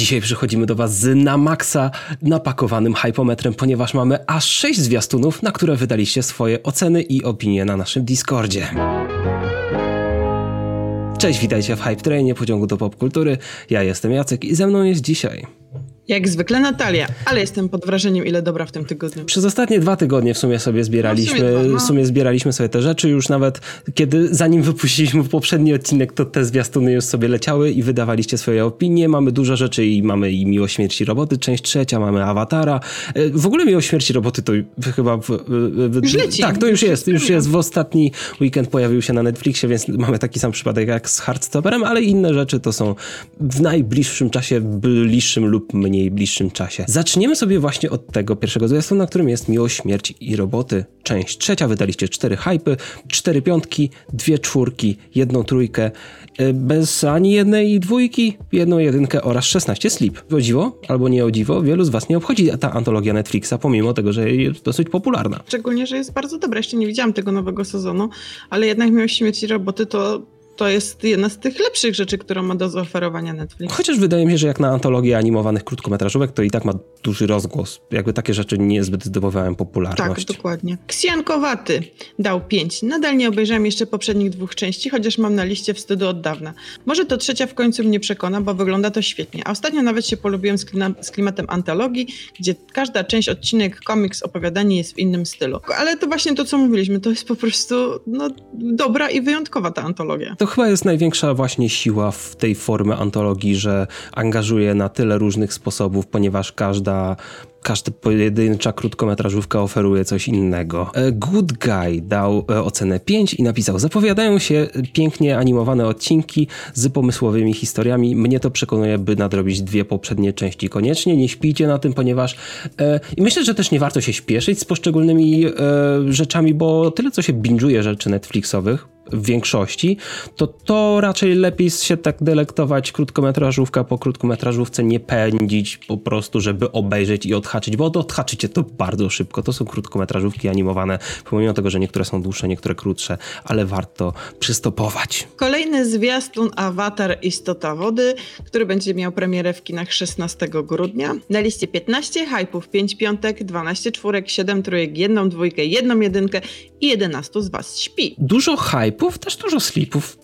Dzisiaj przychodzimy do Was z na maksa napakowanym hypometrem, ponieważ mamy aż 6 zwiastunów, na które wydaliście swoje oceny i opinie na naszym Discordzie. Cześć, witajcie w Hype Trainie, pociągu do popkultury. Ja jestem Jacek i ze mną jest dzisiaj jak zwykle Natalia, ale jestem pod wrażeniem, ile dobra w tym tygodniu. Przez ostatnie dwa tygodnie w sumie sobie zbieraliśmy, no w, sumie no. w sumie zbieraliśmy sobie te rzeczy. Już nawet kiedy, zanim wypuściliśmy poprzedni odcinek, to te zwiastuny już sobie leciały i wydawaliście swoje opinie. Mamy dużo rzeczy i mamy i Miłość Śmierci Roboty, część trzecia, mamy Awatara. E, w ogóle Miłość Śmierci Roboty to chyba... W, w, już leci. Tak, to już jest. Już jest. W ostatni weekend pojawił się na Netflixie, więc mamy taki sam przypadek jak z Hardstopperem, ale inne rzeczy to są w najbliższym czasie, bliższym lub mniej mniej bliższym czasie. Zaczniemy sobie właśnie od tego pierwszego zwiastunu, na którym jest Miłość, Śmierć i Roboty. Część trzecia, wydaliście cztery hypy, cztery piątki, dwie czwórki, jedną trójkę, e, bez ani jednej dwójki, jedną jedynkę oraz 16 slip. O dziwo, albo nie o dziwo, wielu z was nie obchodzi ta antologia Netflixa, pomimo tego, że jest dosyć popularna. Szczególnie, że jest bardzo dobra. Jeszcze nie widziałam tego nowego sezonu, ale jednak Miłość, Śmierć i Roboty to to jest jedna z tych lepszych rzeczy, którą ma do zaoferowania Netflix. Chociaż wydaje mi się, że jak na antologię animowanych krótkometrażówek, to i tak ma duży rozgłos. Jakby takie rzeczy niezbyt zdobywają popularność. Tak, dokładnie. Ksjankowaty dał 5. Nadal nie obejrzałem jeszcze poprzednich dwóch części, chociaż mam na liście wstydu od dawna. Może to trzecia w końcu mnie przekona, bo wygląda to świetnie. A ostatnio nawet się polubiłem z, z klimatem antologii, gdzie każda część, odcinek, komiks, opowiadanie jest w innym stylu. Ale to właśnie to, co mówiliśmy, to jest po prostu no, dobra i wyjątkowa ta antologia. To chyba jest największa właśnie siła w tej formie antologii, że angażuje na tyle różnych sposobów, ponieważ każda każda pojedyncza krótkometrażówka oferuje coś innego. E, Good Guy dał e, ocenę 5 i napisał: Zapowiadają się pięknie animowane odcinki z pomysłowymi historiami. Mnie to przekonuje, by nadrobić dwie poprzednie części koniecznie. Nie śpijcie na tym, ponieważ. E, I myślę, że też nie warto się śpieszyć z poszczególnymi e, rzeczami, bo tyle co się binge'uje rzeczy Netflixowych w większości, to to raczej lepiej się tak delektować krótkometrażówka po krótkometrażówce, nie pędzić po prostu, żeby obejrzeć i odhaczyć, bo odhaczycie to bardzo szybko. To są krótkometrażówki animowane, pomimo tego, że niektóre są dłuższe, niektóre krótsze, ale warto przystopować. Kolejny zwiastun Avatar Istota Wody, który będzie miał premierę w kinach 16 grudnia. Na liście 15 hypów, 5 piątek, 12 czwórek, 7 trójek, 1 dwójkę, 1 jedynkę i 11 z was śpi. Dużo hype slipów, też dużo slipów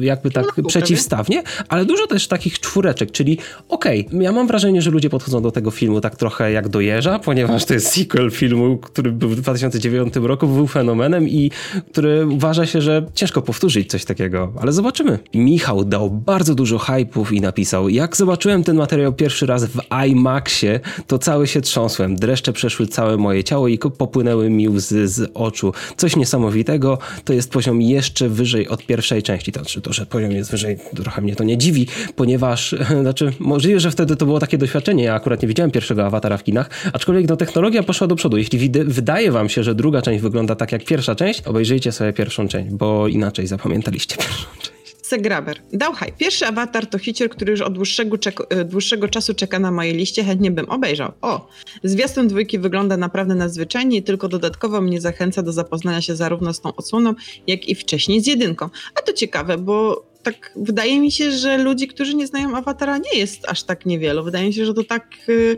jakby tak no, przeciwstawnie, ale dużo też takich czwóreczek, czyli okej, okay, ja mam wrażenie, że ludzie podchodzą do tego filmu tak trochę jak do jeża, ponieważ to jest sequel filmu, który był w 2009 roku, był fenomenem i który uważa się, że ciężko powtórzyć coś takiego, ale zobaczymy. Michał dał bardzo dużo hype'ów i napisał, jak zobaczyłem ten materiał pierwszy raz w IMAXie, to cały się trząsłem, dreszcze przeszły całe moje ciało i popłynęły mi łzy z oczu. Coś niesamowitego, to jest poziom jeszcze wyżej od pierwszej części. To znaczy to, że poziom jest wyżej, trochę mnie to nie dziwi, ponieważ, znaczy, możliwe, że wtedy to było takie doświadczenie. Ja akurat nie widziałem pierwszego awatara w kinach, aczkolwiek no, technologia poszła do przodu. Jeśli wydaje wam się, że druga część wygląda tak jak pierwsza część, obejrzyjcie sobie pierwszą część, bo inaczej zapamiętaliście pierwszą część. Segraber. Dał haj. Pierwszy awatar to hicier, który już od dłuższego, e, dłuższego czasu czeka na mojej liście, chętnie bym obejrzał. O! Zwiastun dwójki wygląda naprawdę nadzwyczajnie i tylko dodatkowo mnie zachęca do zapoznania się zarówno z tą odsłoną, jak i wcześniej z jedynką. A to ciekawe, bo tak wydaje mi się, że ludzi, którzy nie znają awatara nie jest aż tak niewielu. Wydaje mi się, że to tak y,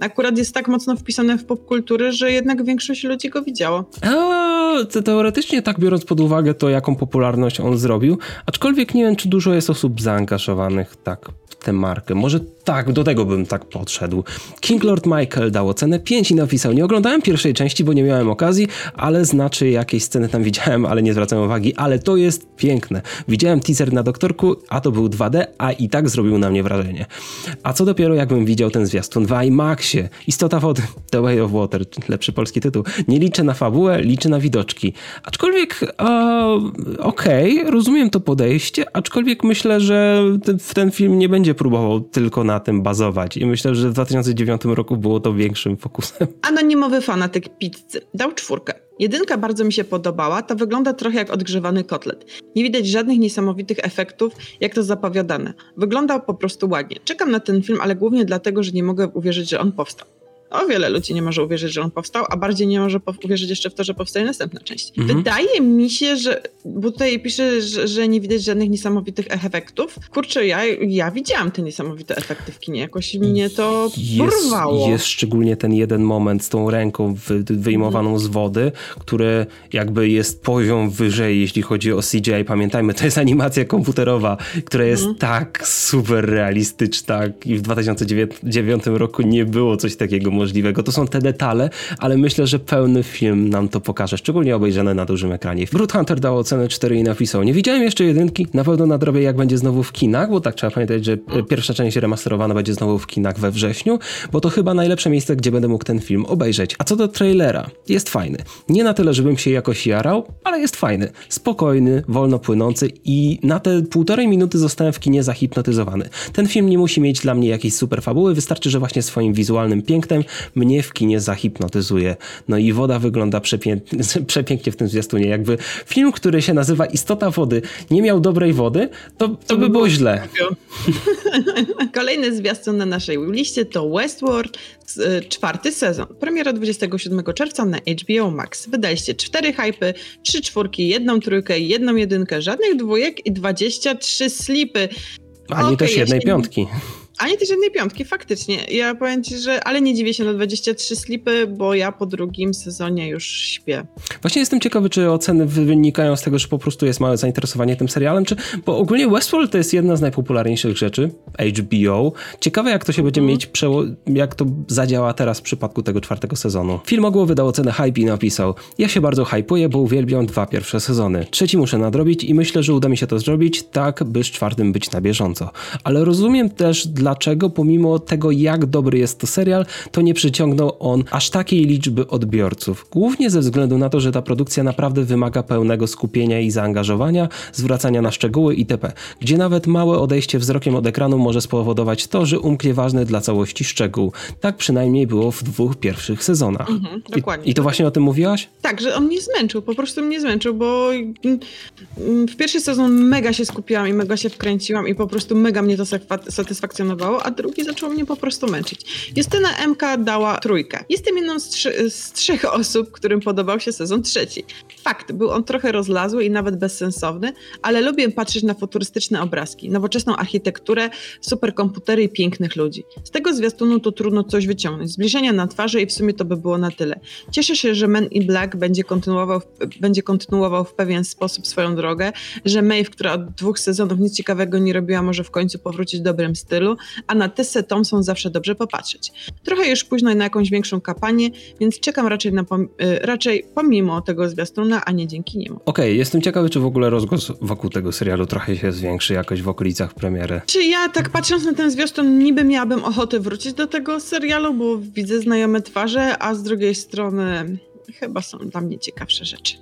akurat jest tak mocno wpisane w popkulturę, że jednak większość ludzi go widziało. A, teoretycznie tak biorąc pod uwagę to, jaką popularność on zrobił, aczkolwiek nie wiem, czy dużo jest osób zaangażowanych tak w tę markę. Może tak, do tego bym tak podszedł. King Lord Michael dał ocenę 5 i napisał, nie oglądałem pierwszej części, bo nie miałem okazji, ale znaczy jakieś sceny tam widziałem, ale nie zwracałem uwagi, ale to jest piękne. Widziałem teaser na doktorku, a to był 2D, a i tak zrobił na mnie wrażenie. A co dopiero jakbym widział ten zwiastun w IMAXie. Istota wody, The Way of Water, lepszy polski tytuł. Nie liczę na fabułę, liczę na widoczki. Aczkolwiek, okej, okay, rozumiem to podejście, aczkolwiek myślę, że ten film nie będzie próbował tylko na tym bazować. I myślę, że w 2009 roku było to większym fokusem. Anonimowy fanatyk pizzy dał czwórkę. Jedynka bardzo mi się podobała, to wygląda trochę jak odgrzewany kotlet. Nie widać żadnych niesamowitych efektów, jak to zapowiadane. Wygląda po prostu ładnie. Czekam na ten film, ale głównie dlatego, że nie mogę uwierzyć, że on powstał. O wiele ludzi nie może uwierzyć, że on powstał, a bardziej nie może uwierzyć jeszcze w to, że powstaje następna część. Mhm. Wydaje mi się, że, bo tutaj pisze, że, że, nie widać żadnych niesamowitych efektów. Kurczę, ja, ja widziałam te niesamowite efekty w kinie. Jakoś mnie to porwało. Jest, jest szczególnie ten jeden moment z tą ręką wy, wyjmowaną mhm. z wody, który jakby jest poziom wyżej, jeśli chodzi o CGI. Pamiętajmy, to jest animacja komputerowa, która jest mhm. tak super realistyczna i w 2009 roku nie było coś takiego możliwego. To są te detale, ale myślę, że pełny film nam to pokaże, szczególnie obejrzane na dużym ekranie. Brut Hunter dał ocenę 4 i napisał, nie widziałem jeszcze jedynki, na pewno nadrobię jak będzie znowu w kinach, bo tak trzeba pamiętać, że e, pierwsza część remasterowana będzie znowu w kinach we wrześniu, bo to chyba najlepsze miejsce, gdzie będę mógł ten film obejrzeć. A co do trailera, jest fajny. Nie na tyle, żebym się jakoś jarał, ale jest fajny. Spokojny, wolno płynący i na te półtorej minuty zostałem w kinie zahipnotyzowany. Ten film nie musi mieć dla mnie jakiejś super fabuły, wystarczy, że właśnie swoim wizualnym pięknem mnie w kinie zahipnotyzuje. No i woda wygląda przepię przepięknie w tym zwiastunie. Jakby film, który się nazywa Istota Wody, nie miał dobrej wody, to, to by było źle. Kolejny zwiastun na naszej liście to Westworld, y, czwarty sezon. Premiera 27 czerwca na HBO Max. Wydaliście cztery hypy, trzy czwórki, jedną trójkę, jedną jedynkę, żadnych dwójek i 23 slipy. Ani okay, też jednej piątki. Ani też jednej piątki, faktycznie. Ja powiem ci, że ale nie dziwię się na 23 slipy, bo ja po drugim sezonie już śpię. Właśnie jestem ciekawy, czy oceny wynikają z tego, że po prostu jest małe zainteresowanie tym serialem, czy bo ogólnie Westworld to jest jedna z najpopularniejszych rzeczy HBO. Ciekawe, jak to się będzie mhm. mieć, jak to zadziała teraz w przypadku tego czwartego sezonu. Film ogół wydał ocenę hype i napisał: Ja się bardzo hypuję, bo uwielbiam dwa pierwsze sezony. Trzeci muszę nadrobić i myślę, że uda mi się to zrobić tak, by z czwartym być na bieżąco. Ale rozumiem też, dla dlaczego pomimo tego, jak dobry jest to serial, to nie przyciągnął on aż takiej liczby odbiorców. Głównie ze względu na to, że ta produkcja naprawdę wymaga pełnego skupienia i zaangażowania, zwracania na szczegóły itp., gdzie nawet małe odejście wzrokiem od ekranu może spowodować to, że umknie ważny dla całości szczegół. Tak przynajmniej było w dwóch pierwszych sezonach. Mhm, dokładnie. I, I, to właśnie o tym mówiłaś? Tak, że on mnie zmęczył, po prostu mnie zmęczył, bo w pierwszy sezon mega się skupiłam i mega się wkręciłam i po prostu mega mnie to satysfakcjonowało a drugi zaczął mnie po prostu męczyć. Justyna MK dała trójkę. Jestem jedną z, trzy, z trzech osób, którym podobał się sezon trzeci. Fakt, był on trochę rozlazły i nawet bezsensowny, ale lubię patrzeć na futurystyczne obrazki, nowoczesną architekturę, superkomputery i pięknych ludzi. Z tego zwiastunu to trudno coś wyciągnąć. Zbliżenia na twarzy i w sumie to by było na tyle. Cieszę się, że Men in Black będzie kontynuował, będzie kontynuował w pewien sposób swoją drogę, że Maeve, która od dwóch sezonów nic ciekawego nie robiła, może w końcu powrócić w dobrym stylu, a na Tessę Thompson zawsze dobrze popatrzeć. Trochę już późno na jakąś większą kampanię, więc czekam raczej, na pom y, raczej pomimo tego a nie dzięki niemu. Okej, okay, jestem ciekawy, czy w ogóle rozgłos wokół tego serialu trochę się zwiększy jakoś w okolicach premiery. Czy ja tak patrząc na ten zwiastun niby miałabym ochotę wrócić do tego serialu, bo widzę znajome twarze, a z drugiej strony chyba są dla mnie ciekawsze rzeczy.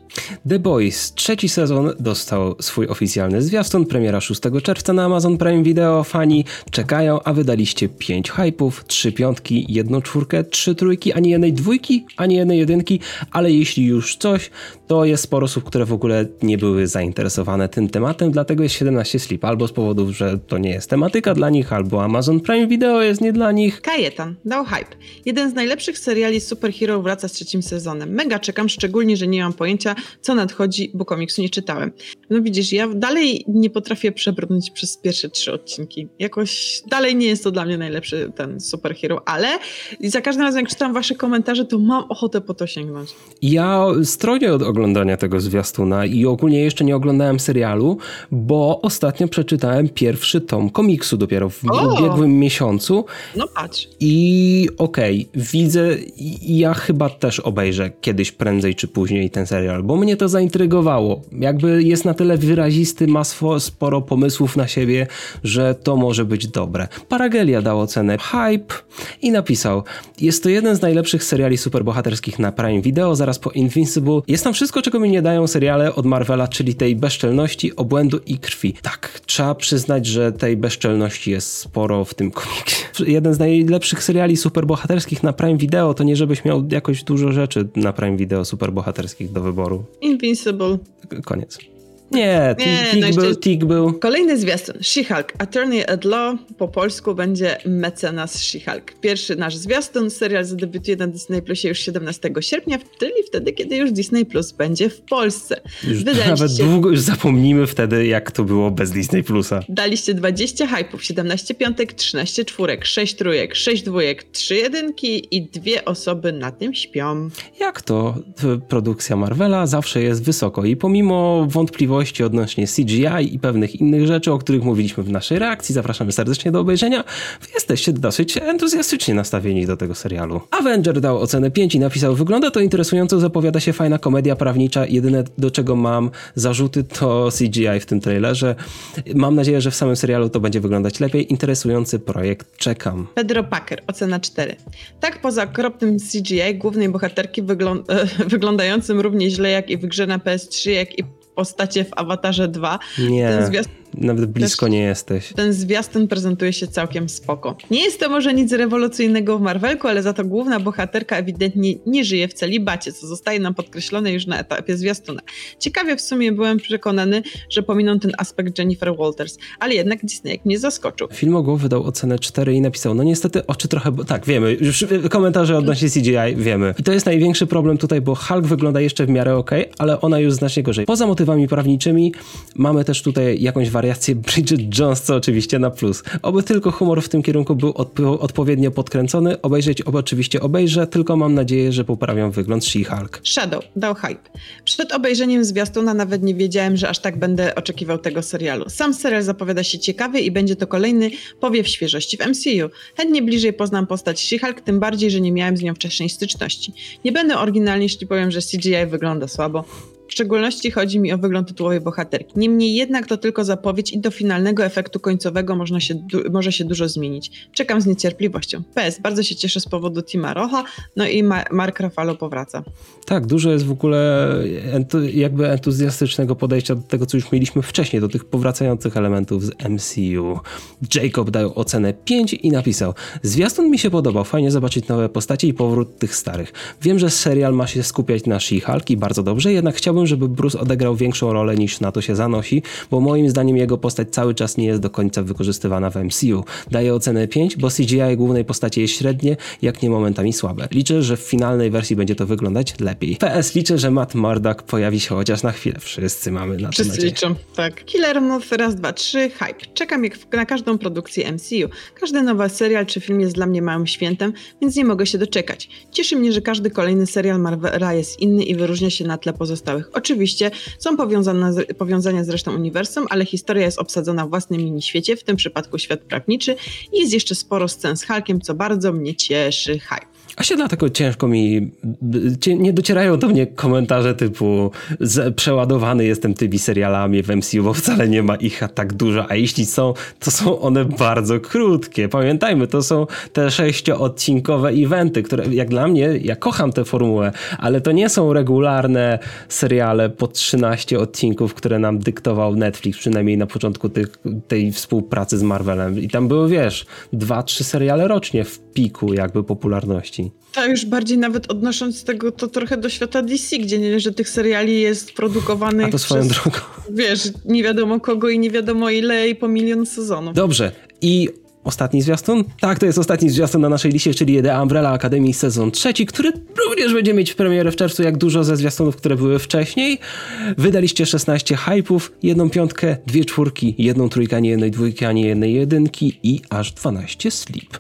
The Boys, trzeci sezon, dostał swój oficjalny zwiastun, premiera 6 czerwca na Amazon Prime Video. Fani czekają, a wydaliście 5 hypów, 3 piątki, 1 czwórkę, 3 trójki, ani jednej dwójki, ani jednej jedynki, ale jeśli już coś, to jest sporo osób, które w ogóle nie były zainteresowane tym tematem, dlatego jest 17 slip, albo z powodów, że to nie jest tematyka dla nich, albo Amazon Prime Video jest nie dla nich. Kajetan, dał hype. Jeden z najlepszych seriali superhero wraca z trzecim sezonem. Mega czekam, szczególnie, że nie mam pojęcia, co nadchodzi, bo komiksu nie czytałem. No widzisz, ja dalej nie potrafię przebrnąć przez pierwsze trzy odcinki. Jakoś dalej nie jest to dla mnie najlepszy ten superhero, ale za każdym razem, jak czytam wasze komentarze, to mam ochotę po to sięgnąć. Ja stronię od oglądania tego zwiastuna i ogólnie jeszcze nie oglądałem serialu, bo ostatnio przeczytałem pierwszy tom komiksu dopiero w o! ubiegłym miesiącu. No patrz. I okej, okay, widzę, ja chyba też obejrzę kiedyś prędzej czy później ten serial, bo mnie to zaintrygowało. Jakby jest na tyle wyrazisty, ma sporo pomysłów na siebie, że to może być dobre. Paragelia dał ocenę hype i napisał: Jest to jeden z najlepszych seriali superbohaterskich na Prime Video, zaraz po Invincible. Jest tam wszystko, czego mi nie dają seriale od Marvela, czyli tej bezczelności, obłędu i krwi. Tak, trzeba przyznać, że tej bezczelności jest sporo w tym komiksie. Jeden z najlepszych seriali superbohaterskich na Prime Video to nie żebyś miał jakoś dużo rzeczy na Prime Video superbohaterskich do wyboru. Invincible. Koniec. Nie, Nie, tik, no był, tik był. Kolejny zwiastun. She-Hulk. Attorney at Law po polsku będzie mecenas She-Hulk. Pierwszy nasz zwiastun. Serial zadebiutuje na Disney Plusie już 17 sierpnia, czyli wtedy, kiedy już Disney Plus będzie w Polsce. Już Wydaliście- nawet długo już zapomnimy wtedy, jak to było bez Disney Plusa. Daliście 20 hypów, 17 piątek, 13 czwórek, 6 trójek, 6 dwójek, 3 jedynki i dwie osoby na tym śpią. Jak to produkcja Marvela zawsze jest wysoko i pomimo wątpliwości odnośnie CGI i pewnych innych rzeczy, o których mówiliśmy w naszej reakcji, zapraszamy serdecznie do obejrzenia, jesteście dosyć entuzjastycznie nastawieni do tego serialu. Avenger dał ocenę 5 i napisał, wygląda to interesująco, zapowiada się fajna komedia prawnicza, jedyne do czego mam zarzuty to CGI w tym trailerze. Mam nadzieję, że w samym serialu to będzie wyglądać lepiej. Interesujący projekt, czekam. Pedro Packer, ocena 4. Tak poza okropnym CGI głównej bohaterki wyglą- wyglądającym równie źle jak i w grze na PS3, jak i postacie w Awatarze 2, Nie, ten zwiastun nawet blisko Też- nie jesteś. Ten zwiastun prezentuje się całkiem spoko. Nie jest to może nic rewolucyjnego w Marvelku, ale za to główna bohaterka ewidentnie nie żyje w celibacie, co zostaje nam podkreślone już na etapie zwiastuna. Ciekawie w sumie byłem przekonany, że pominą ten aspekt Jennifer Walters, ale jednak Disney mnie zaskoczył. Filmogłow wydał ocenę 4 i napisał, no niestety oczy trochę, bo tak, wiemy, już komentarze odnośnie CGI wiemy. I to jest największy problem tutaj, bo Hulk wygląda jeszcze w miarę ok, ale ona już znacznie gorzej. Poza motywami prawniczymi mamy też tutaj jakąś wariację Bridget Jones, co oczywiście na plus. Oby tylko humor w tym kierunku był odpo- odpowiednio podkręcony, obejrzeć obo oczywiście obejrzę, tylko mam nadzieję, że poprawią wygląd She-Hulk. Shadow dał hype. Przed obejrzeniem zwiastuna nawet nie wiedziałem, że aż tak będę oczekiwał tego serialu. Sam serial zapowiada się ciekawy i będzie to kolejny powiew świeżości w MCU. Chętnie bliżej poznam postać She-Hulk, tym bardziej, że nie miałem z nią wcześniej styczności. Nie będę oryginalny, jeśli powiem, że CGI wygląda słabo. Szczególności chodzi mi o wygląd tytułowej bohaterki. Niemniej jednak to tylko zapowiedź i do finalnego efektu końcowego można się może się dużo zmienić. Czekam z niecierpliwością. PS, bardzo się cieszę z powodu Tima Rocha, no i Ma- Mark Ruffalo powraca. Tak, dużo jest w ogóle entu- jakby entuzjastycznego podejścia do tego, co już mieliśmy wcześniej, do tych powracających elementów z MCU. Jacob dał ocenę 5 i napisał: Zwiastun mi się podobał, fajnie zobaczyć nowe postacie i powrót tych starych. Wiem, że serial ma się skupiać na She-Hulk i bardzo dobrze, jednak chciałbym, żeby Bruce odegrał większą rolę niż na to się zanosi, bo moim zdaniem jego postać cały czas nie jest do końca wykorzystywana w MCU. Daję ocenę 5, bo CGI głównej postaci jest średnie, jak nie momentami słabe. Liczę, że w finalnej wersji będzie to wyglądać lepiej. PS liczę, że Matt Murdock pojawi się chociaż na chwilę. Wszyscy mamy na to Wszyscy nadzieję. liczą, tak. Killer Moth raz, dwa, trzy, hype. Czekam jak na każdą produkcję MCU. Każdy nowy serial czy film jest dla mnie małym świętem, więc nie mogę się doczekać. Cieszy mnie, że każdy kolejny serial Marvela jest inny i wyróżnia się na tle pozostałych. Oczywiście są powiązane powiązania z resztą uniwersum, ale historia jest obsadzona w własnym mini-świecie, w tym przypadku świat prawniczy i jest jeszcze sporo scen z Hulkiem, co bardzo mnie cieszy. Hype. Się dlatego ciężko mi. Nie docierają do mnie komentarze typu przeładowany jestem tymi serialami w MCU, bo wcale nie ma ich tak dużo, a jeśli są, to są one bardzo krótkie. Pamiętajmy, to są te sześcioodcinkowe eventy, które jak dla mnie, ja kocham tę formułę, ale to nie są regularne seriale po 13 odcinków, które nam dyktował Netflix, przynajmniej na początku tych, tej współpracy z Marvelem. I tam były, wiesz, dwa, trzy seriale rocznie w piku jakby popularności. To już bardziej nawet odnosząc tego to trochę do świata DC, gdzie nie, że tych seriali jest produkowanych A to swoją przez, drogą. wiesz, nie wiadomo kogo i nie wiadomo ile i po milion sezonów. Dobrze. I ostatni zwiastun? Tak, to jest ostatni zwiastun na naszej liście, czyli The Umbrella Academy sezon trzeci, który również będzie mieć premierę w czerwcu, jak dużo ze zwiastunów, które były wcześniej. Wydaliście 16 hype'ów, jedną piątkę, dwie czwórki, jedną trójkę, ani jednej dwójki, ani jednej jedynki i aż 12 sleep.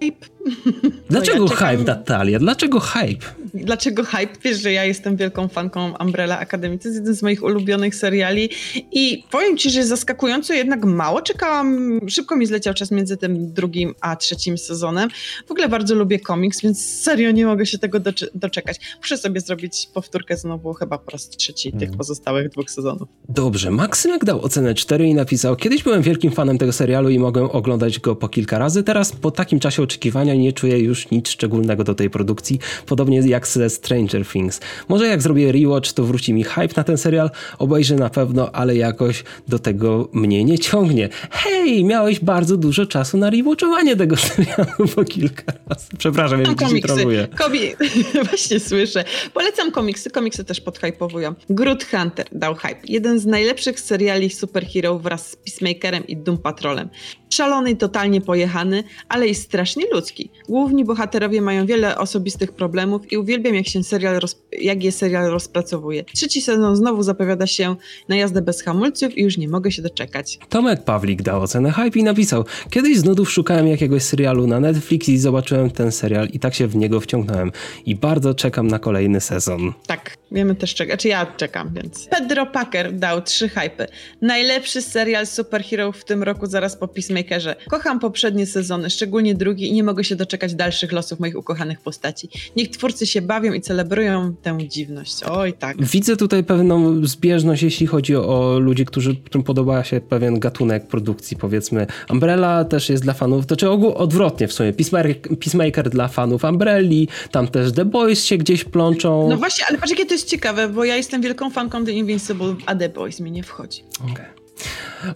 Hype. Dlaczego ja czekam- hype, Natalia? Dlaczego hype? Dlaczego hype? Wiesz, że ja jestem wielką fanką Umbrella Academy. To jest jeden z moich ulubionych seriali i powiem ci, że zaskakująco jednak mało czekałam. Szybko mi zleciał czas między tym drugim a trzecim sezonem. W ogóle bardzo lubię komiks, więc serio nie mogę się tego doczekać. Muszę sobie zrobić powtórkę znowu chyba po raz trzeci tych pozostałych dwóch sezonów. Dobrze, Maksymek dał ocenę 4 i napisał: Kiedyś byłem wielkim fanem tego serialu i mogłem oglądać go po kilka razy. Teraz, po takim czasie oczekiwania, nie czuję już nic szczególnego do tej produkcji. Podobnie jak ze Stranger Things. Może jak zrobię rewatch, to wróci mi hype na ten serial, obejrzę na pewno, ale jakoś do tego mnie nie ciągnie. Hej, miałeś bardzo dużo czasu na rewatchowanie tego serialu po kilka razy. Przepraszam, ja dzisiaj troluję. Kobi... Właśnie słyszę. Polecam komiksy, komiksy też podhypowują. Groot Hunter dał hype. Jeden z najlepszych seriali superhero wraz z Peacemakerem i Doom Patrolem. Szalony totalnie pojechany, ale i strasznie ludzki. Główni bohaterowie mają wiele osobistych problemów i uwielbiam, jak się serial jak je serial rozpracowuje. Trzeci sezon znowu zapowiada się na jazdę bez hamulców i już nie mogę się doczekać. Tomek Pawlik dał ocenę hype i napisał Kiedyś z nudów szukałem jakiegoś serialu na Netflix i zobaczyłem ten serial i tak się w niego wciągnąłem. I bardzo czekam na kolejny sezon. Tak, wiemy też czekać. Czy ja czekam, więc... Pedro Packer dał trzy hypy. Najlepszy serial superhero w tym roku zaraz po Peacemakerze. Kocham poprzednie sezony, szczególnie drugi i nie mogę się doczekać dalszych losów moich ukochanych postaci. Niech twórcy się bawią i celebrują tę dziwność. Oj, tak. Widzę tutaj pewną zbieżność, jeśli chodzi o ludzi, którzy, którym podoba się pewien gatunek produkcji, powiedzmy. Umbrella też jest dla fanów, to czy ogół odwrotnie w sumie. Peacemaker, Peacemaker dla fanów Umbrelli, tam też The Boys się gdzieś plączą. No właśnie, ale patrz jakie to jest ciekawe, bo ja jestem wielką fanką The Invincible, a The Boys mi nie wchodzi. Okej. Okay.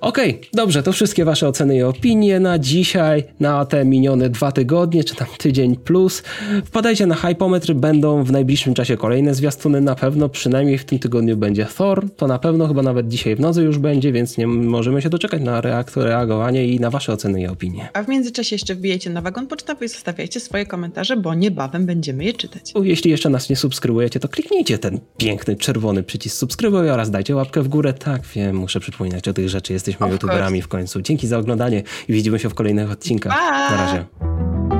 Okej, okay, dobrze, to wszystkie wasze oceny i opinie na dzisiaj, na te minione dwa tygodnie, czy tam tydzień plus. Wpadajcie na Hypometr, będą w najbliższym czasie kolejne zwiastuny, na pewno przynajmniej w tym tygodniu będzie Thor, to na pewno chyba nawet dzisiaj w nocy już będzie, więc nie możemy się doczekać na reaktor, reagowanie i na wasze oceny i opinie. A w międzyczasie jeszcze wbijajcie na wagon pocztowy i zostawiajcie swoje komentarze, bo niebawem będziemy je czytać. Jeśli jeszcze nas nie subskrybujecie, to kliknijcie ten piękny czerwony przycisk subskrybuj oraz dajcie łapkę w górę. Tak, wiem, muszę przypominać o tych rzeczy. Jesteśmy of youtuberami course. w końcu. Dzięki za oglądanie i widzimy się w kolejnych odcinkach. Bye. Na razie.